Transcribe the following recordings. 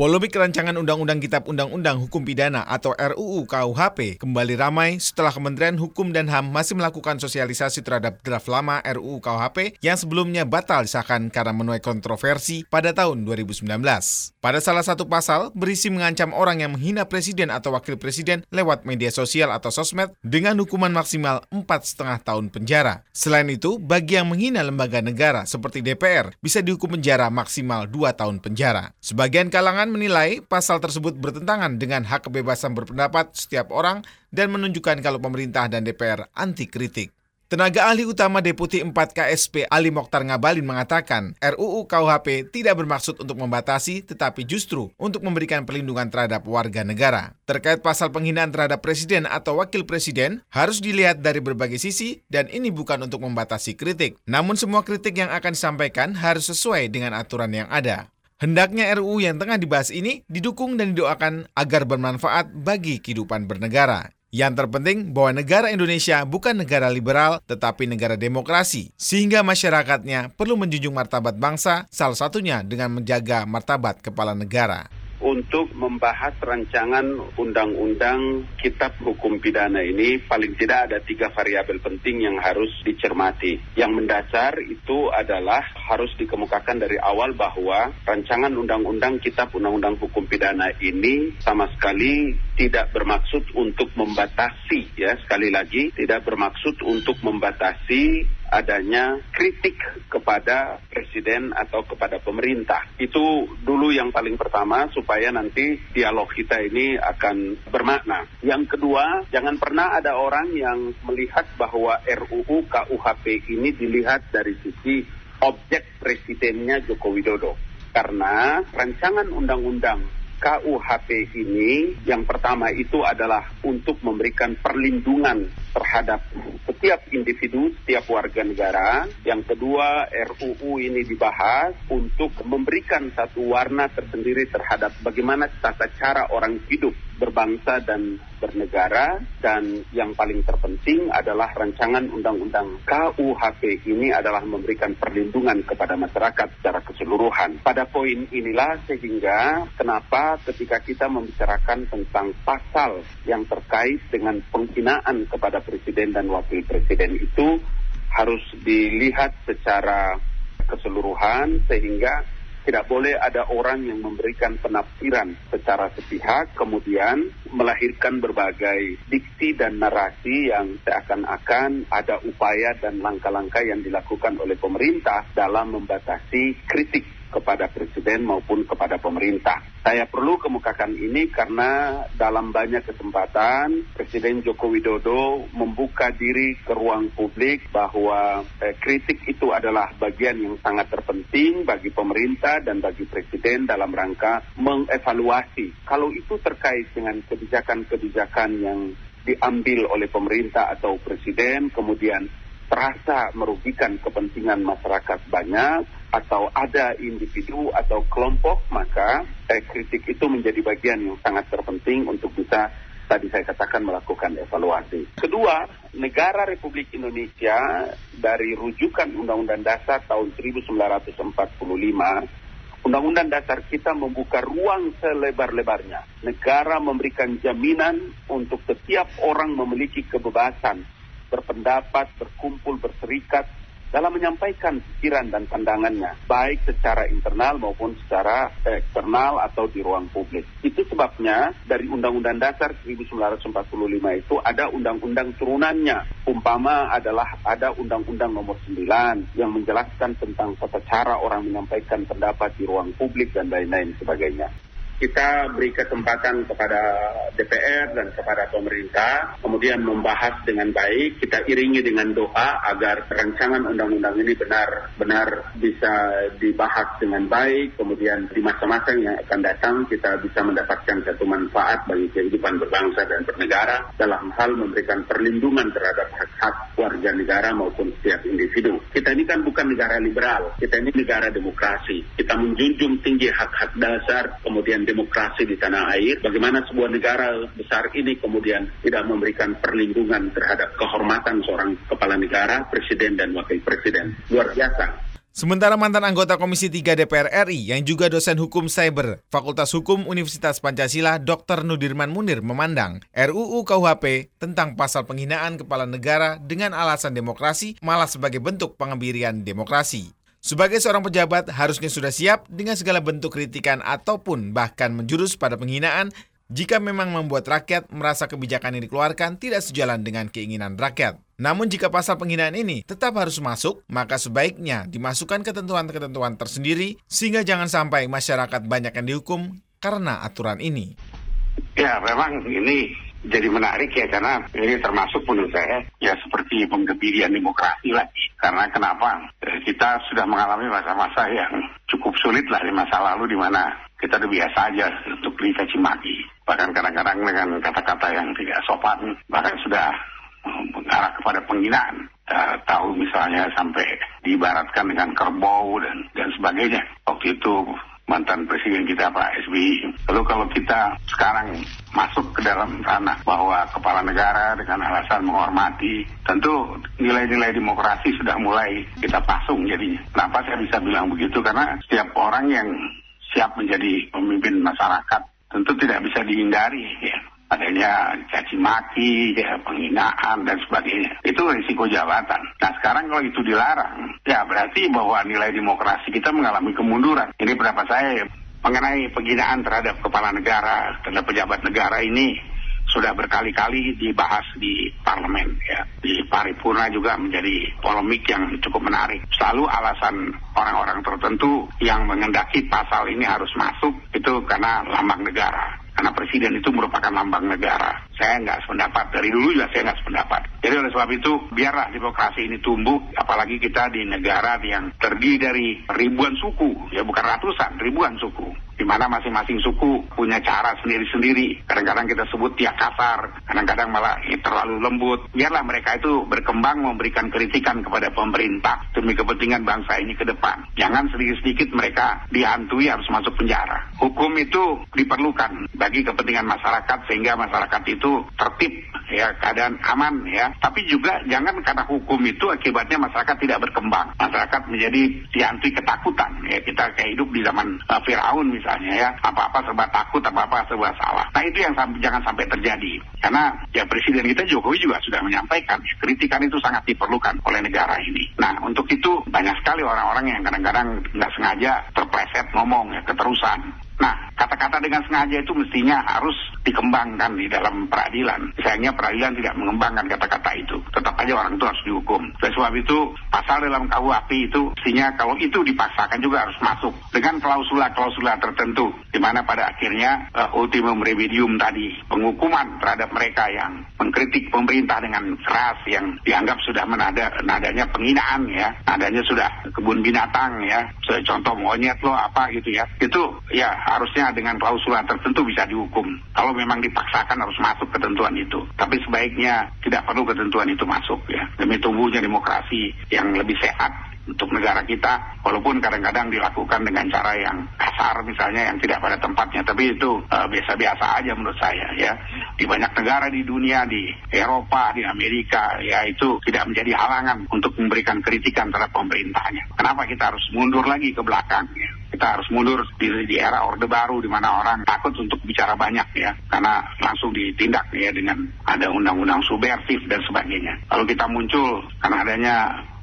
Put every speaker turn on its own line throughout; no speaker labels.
Polemik rancangan Undang-Undang Kitab Undang-Undang Hukum Pidana atau RUU KUHP kembali ramai setelah Kementerian Hukum dan HAM masih melakukan sosialisasi terhadap draft lama RUU KUHP yang sebelumnya batal disahkan karena menuai kontroversi pada tahun 2019. Pada salah satu pasal berisi mengancam orang yang menghina presiden atau wakil presiden lewat media sosial atau sosmed dengan hukuman maksimal 4,5 tahun penjara. Selain itu, bagi yang menghina lembaga negara seperti DPR bisa dihukum penjara maksimal 2 tahun penjara. Sebagian kalangan menilai pasal tersebut bertentangan dengan hak kebebasan berpendapat setiap orang dan menunjukkan kalau pemerintah dan DPR anti kritik. Tenaga ahli utama Deputi 4 KSP Ali Mokhtar Ngabalin mengatakan RUU KUHP tidak bermaksud untuk membatasi tetapi justru untuk memberikan perlindungan terhadap warga negara. Terkait pasal penghinaan terhadap presiden atau wakil presiden harus dilihat dari berbagai sisi dan ini bukan untuk membatasi kritik. Namun semua kritik yang akan disampaikan harus sesuai dengan aturan yang ada. Hendaknya RUU yang tengah dibahas ini didukung dan didoakan agar bermanfaat bagi kehidupan bernegara. Yang terpenting bahwa negara Indonesia bukan negara liberal tetapi negara demokrasi, sehingga masyarakatnya perlu menjunjung martabat bangsa, salah satunya dengan menjaga martabat kepala negara
untuk membahas rancangan undang-undang kitab hukum pidana ini paling tidak ada tiga variabel penting yang harus dicermati. Yang mendasar itu adalah harus dikemukakan dari awal bahwa rancangan undang-undang kitab undang-undang hukum pidana ini sama sekali tidak bermaksud untuk membatasi ya sekali lagi tidak bermaksud untuk membatasi adanya kritik kepada presiden atau kepada pemerintah. Itu dulu yang paling pertama supaya nanti dialog kita ini akan bermakna. Yang kedua, jangan pernah ada orang yang melihat bahwa RUU KUHP ini dilihat dari sisi objek presidennya Joko Widodo. Karena rancangan undang-undang KUHP ini yang pertama itu adalah untuk memberikan perlindungan terhadap setiap individu, setiap warga negara. Yang kedua, RUU ini dibahas untuk memberikan satu warna tersendiri terhadap bagaimana tata cara orang hidup berbangsa dan bernegara dan yang paling terpenting adalah rancangan undang-undang KUHP ini adalah memberikan perlindungan kepada masyarakat secara keseluruhan. Pada poin inilah sehingga kenapa ketika kita membicarakan tentang pasal yang terkait dengan penghinaan kepada presiden dan wakil presiden itu harus dilihat secara keseluruhan sehingga tidak boleh ada orang yang memberikan penafsiran secara sepihak, kemudian melahirkan berbagai diksi dan narasi yang seakan-akan ada upaya dan langkah-langkah yang dilakukan oleh pemerintah dalam membatasi kritik kepada presiden maupun kepada pemerintah. Saya perlu kemukakan ini karena dalam banyak kesempatan Presiden Joko Widodo membuka diri ke ruang publik bahwa eh, kritik itu adalah bagian yang sangat terpenting bagi pemerintah dan bagi presiden dalam rangka mengevaluasi. Kalau itu terkait dengan kebijakan-kebijakan yang diambil oleh pemerintah atau presiden kemudian terasa merugikan kepentingan masyarakat banyak atau ada individu atau kelompok, maka eh, kritik itu menjadi bagian yang sangat terpenting untuk bisa tadi saya katakan melakukan evaluasi. Kedua, negara Republik Indonesia dari rujukan Undang-Undang Dasar tahun 1945 Undang-Undang dasar kita membuka ruang selebar-lebarnya. Negara memberikan jaminan untuk setiap orang memiliki kebebasan berpendapat, berkumpul, berserikat dalam menyampaikan pikiran dan pandangannya, baik secara internal maupun secara eksternal atau di ruang publik. Itu sebabnya dari Undang-Undang Dasar 1945 itu ada undang-undang turunannya. Umpama adalah ada Undang-Undang Nomor 9 yang menjelaskan tentang tata cara orang menyampaikan pendapat di ruang publik dan lain-lain sebagainya kita beri kesempatan kepada DPR dan kepada pemerintah, kemudian membahas dengan baik, kita iringi dengan doa agar rancangan undang-undang ini benar-benar bisa dibahas dengan baik, kemudian di masa-masa yang akan datang kita bisa mendapatkan satu manfaat bagi kehidupan berbangsa dan bernegara dalam hal memberikan perlindungan terhadap hak-hak warga negara maupun setiap individu. Kita ini kan bukan negara liberal, kita ini negara demokrasi. Kita menjunjung tinggi hak-hak dasar, kemudian demokrasi di tanah air, bagaimana sebuah negara besar ini kemudian tidak memberikan perlindungan terhadap kehormatan seorang kepala negara, presiden dan wakil presiden. Luar biasa.
Sementara mantan anggota Komisi 3 DPR RI yang juga dosen hukum cyber Fakultas Hukum Universitas Pancasila Dr. Nudirman Munir memandang RUU KUHP tentang pasal penghinaan kepala negara dengan alasan demokrasi malah sebagai bentuk pengebirian demokrasi. Sebagai seorang pejabat harusnya sudah siap dengan segala bentuk kritikan ataupun bahkan menjurus pada penghinaan jika memang membuat rakyat merasa kebijakan yang dikeluarkan tidak sejalan dengan keinginan rakyat. Namun jika pasal penghinaan ini tetap harus masuk, maka sebaiknya dimasukkan ketentuan-ketentuan tersendiri sehingga jangan sampai masyarakat banyak yang dihukum karena aturan ini.
Ya, memang ini jadi menarik ya karena ini termasuk menurut saya ya seperti penggebirian demokrasi lagi. Karena kenapa? Eh, kita sudah mengalami masa-masa yang cukup sulit lah di masa lalu di mana kita udah biasa aja untuk dicaci maki. Bahkan kadang-kadang dengan kata-kata yang tidak sopan, bahkan sudah mengarah kepada penghinaan. Uh, tahu misalnya sampai diibaratkan dengan kerbau dan dan sebagainya. Waktu itu mantan presiden kita Pak SBY. Lalu kalau kita sekarang masuk ke dalam ranah bahwa kepala negara dengan alasan menghormati, tentu nilai-nilai demokrasi sudah mulai kita pasung jadinya. Kenapa saya bisa bilang begitu? Karena setiap orang yang siap menjadi pemimpin masyarakat tentu tidak bisa dihindari ya adanya caci maki, ya, penghinaan dan sebagainya. Itu risiko jabatan. Nah sekarang kalau itu dilarang, ya berarti bahwa nilai demokrasi kita mengalami kemunduran. Ini pendapat saya mengenai penghinaan terhadap kepala negara, terhadap pejabat negara ini sudah berkali-kali dibahas di parlemen ya. Di paripurna juga menjadi polemik yang cukup menarik. Selalu alasan orang-orang tertentu yang mengendaki pasal ini harus masuk itu karena lambang negara. Karena presiden itu merupakan lambang negara. Saya nggak sependapat. Dari dulu juga saya nggak sependapat. Jadi oleh sebab itu, biarlah demokrasi ini tumbuh. Apalagi kita di negara yang terdiri dari ribuan suku. Ya bukan ratusan, ribuan suku di mana masing-masing suku punya cara sendiri-sendiri. Kadang-kadang kita sebut dia kasar, kadang-kadang malah terlalu lembut. Biarlah mereka itu berkembang memberikan kritikan kepada pemerintah demi kepentingan bangsa ini ke depan. Jangan sedikit-sedikit mereka dihantui harus masuk penjara. Hukum itu diperlukan bagi kepentingan masyarakat sehingga masyarakat itu tertib ya keadaan aman ya. Tapi juga jangan karena hukum itu akibatnya masyarakat tidak berkembang. Masyarakat menjadi dihantui ketakutan ya. Kita kayak hidup di zaman uh, Firaun misalnya misalnya ya. Apa-apa serba takut apa-apa serba salah. Nah itu yang jangan sampai terjadi. Karena ya presiden kita Jokowi juga sudah menyampaikan ya, kritikan itu sangat diperlukan oleh negara ini. Nah untuk itu banyak sekali orang-orang yang kadang-kadang nggak sengaja terpleset ngomong ya keterusan. Nah, kata-kata dengan sengaja itu mestinya harus dikembangkan di dalam peradilan. Sayangnya peradilan tidak mengembangkan kata-kata itu. Tetap aja orang itu harus dihukum. Oleh sebab itu, pasal dalam KUHP itu mestinya kalau itu dipaksakan juga harus masuk dengan klausula-klausula tertentu. Di mana pada akhirnya uh, ultimum remedium tadi, penghukuman terhadap mereka yang mengkritik pemerintah dengan keras yang dianggap sudah menada nadanya penghinaan ya, nadanya sudah kebun binatang ya, contoh monyet lo apa gitu ya. Itu ya harusnya dengan klausul tertentu bisa dihukum. Kalau memang dipaksakan harus masuk ketentuan itu. Tapi sebaiknya tidak perlu ketentuan itu masuk ya. Demi tumbuhnya demokrasi yang lebih sehat untuk negara kita walaupun kadang-kadang dilakukan dengan cara yang kasar misalnya yang tidak pada tempatnya tapi itu biasa biasa-biasa aja menurut saya ya di banyak negara di dunia di Eropa di Amerika ya itu tidak menjadi halangan untuk memberikan kritikan terhadap pemerintahnya kenapa kita harus mundur lagi ke belakang ya kita harus mundur di, di era Orde Baru di mana orang takut untuk bicara banyak ya karena langsung ditindak ya dengan ada undang-undang subversif dan sebagainya. Lalu kita muncul karena adanya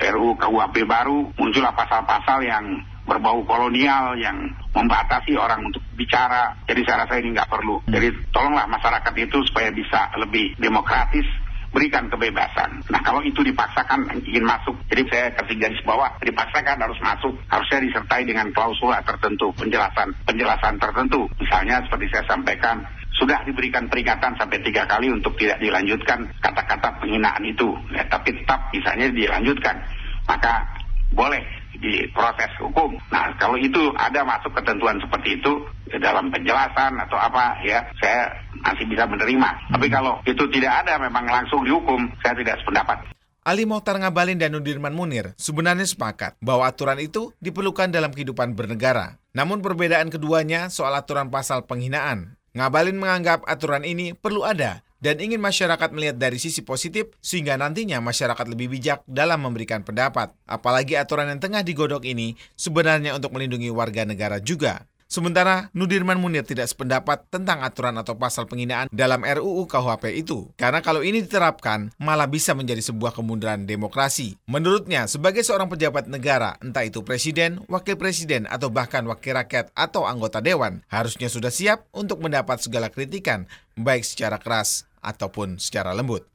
RUU KUHP baru muncullah pasal-pasal yang berbau kolonial yang membatasi orang untuk bicara. Jadi saya rasa ini nggak perlu. Jadi tolonglah masyarakat itu supaya bisa lebih demokratis berikan kebebasan. Nah kalau itu dipaksakan ingin masuk, jadi saya kasih garis bawah, dipaksakan harus masuk, harusnya disertai dengan klausula tertentu, penjelasan penjelasan tertentu. Misalnya seperti saya sampaikan, sudah diberikan peringatan sampai tiga kali untuk tidak dilanjutkan kata-kata penghinaan itu, ya, tapi tetap misalnya dilanjutkan, maka boleh diproses hukum. Nah, kalau itu ada masuk ketentuan seperti itu dalam penjelasan atau apa ya, saya masih bisa menerima. Tapi kalau itu tidak ada memang langsung dihukum, saya tidak sependapat.
Ali Mohtar Ngabalin dan Nudirman Munir sebenarnya sepakat bahwa aturan itu diperlukan dalam kehidupan bernegara. Namun perbedaan keduanya soal aturan pasal penghinaan. Ngabalin menganggap aturan ini perlu ada dan ingin masyarakat melihat dari sisi positif sehingga nantinya masyarakat lebih bijak dalam memberikan pendapat. Apalagi aturan yang tengah digodok ini sebenarnya untuk melindungi warga negara juga. Sementara Nudirman Munir tidak sependapat tentang aturan atau pasal penghinaan dalam RUU KUHP itu. Karena kalau ini diterapkan, malah bisa menjadi sebuah kemunduran demokrasi. Menurutnya, sebagai seorang pejabat negara, entah itu presiden, wakil presiden, atau bahkan wakil rakyat atau anggota dewan, harusnya sudah siap untuk mendapat segala kritikan, baik secara keras ataupun secara lembut.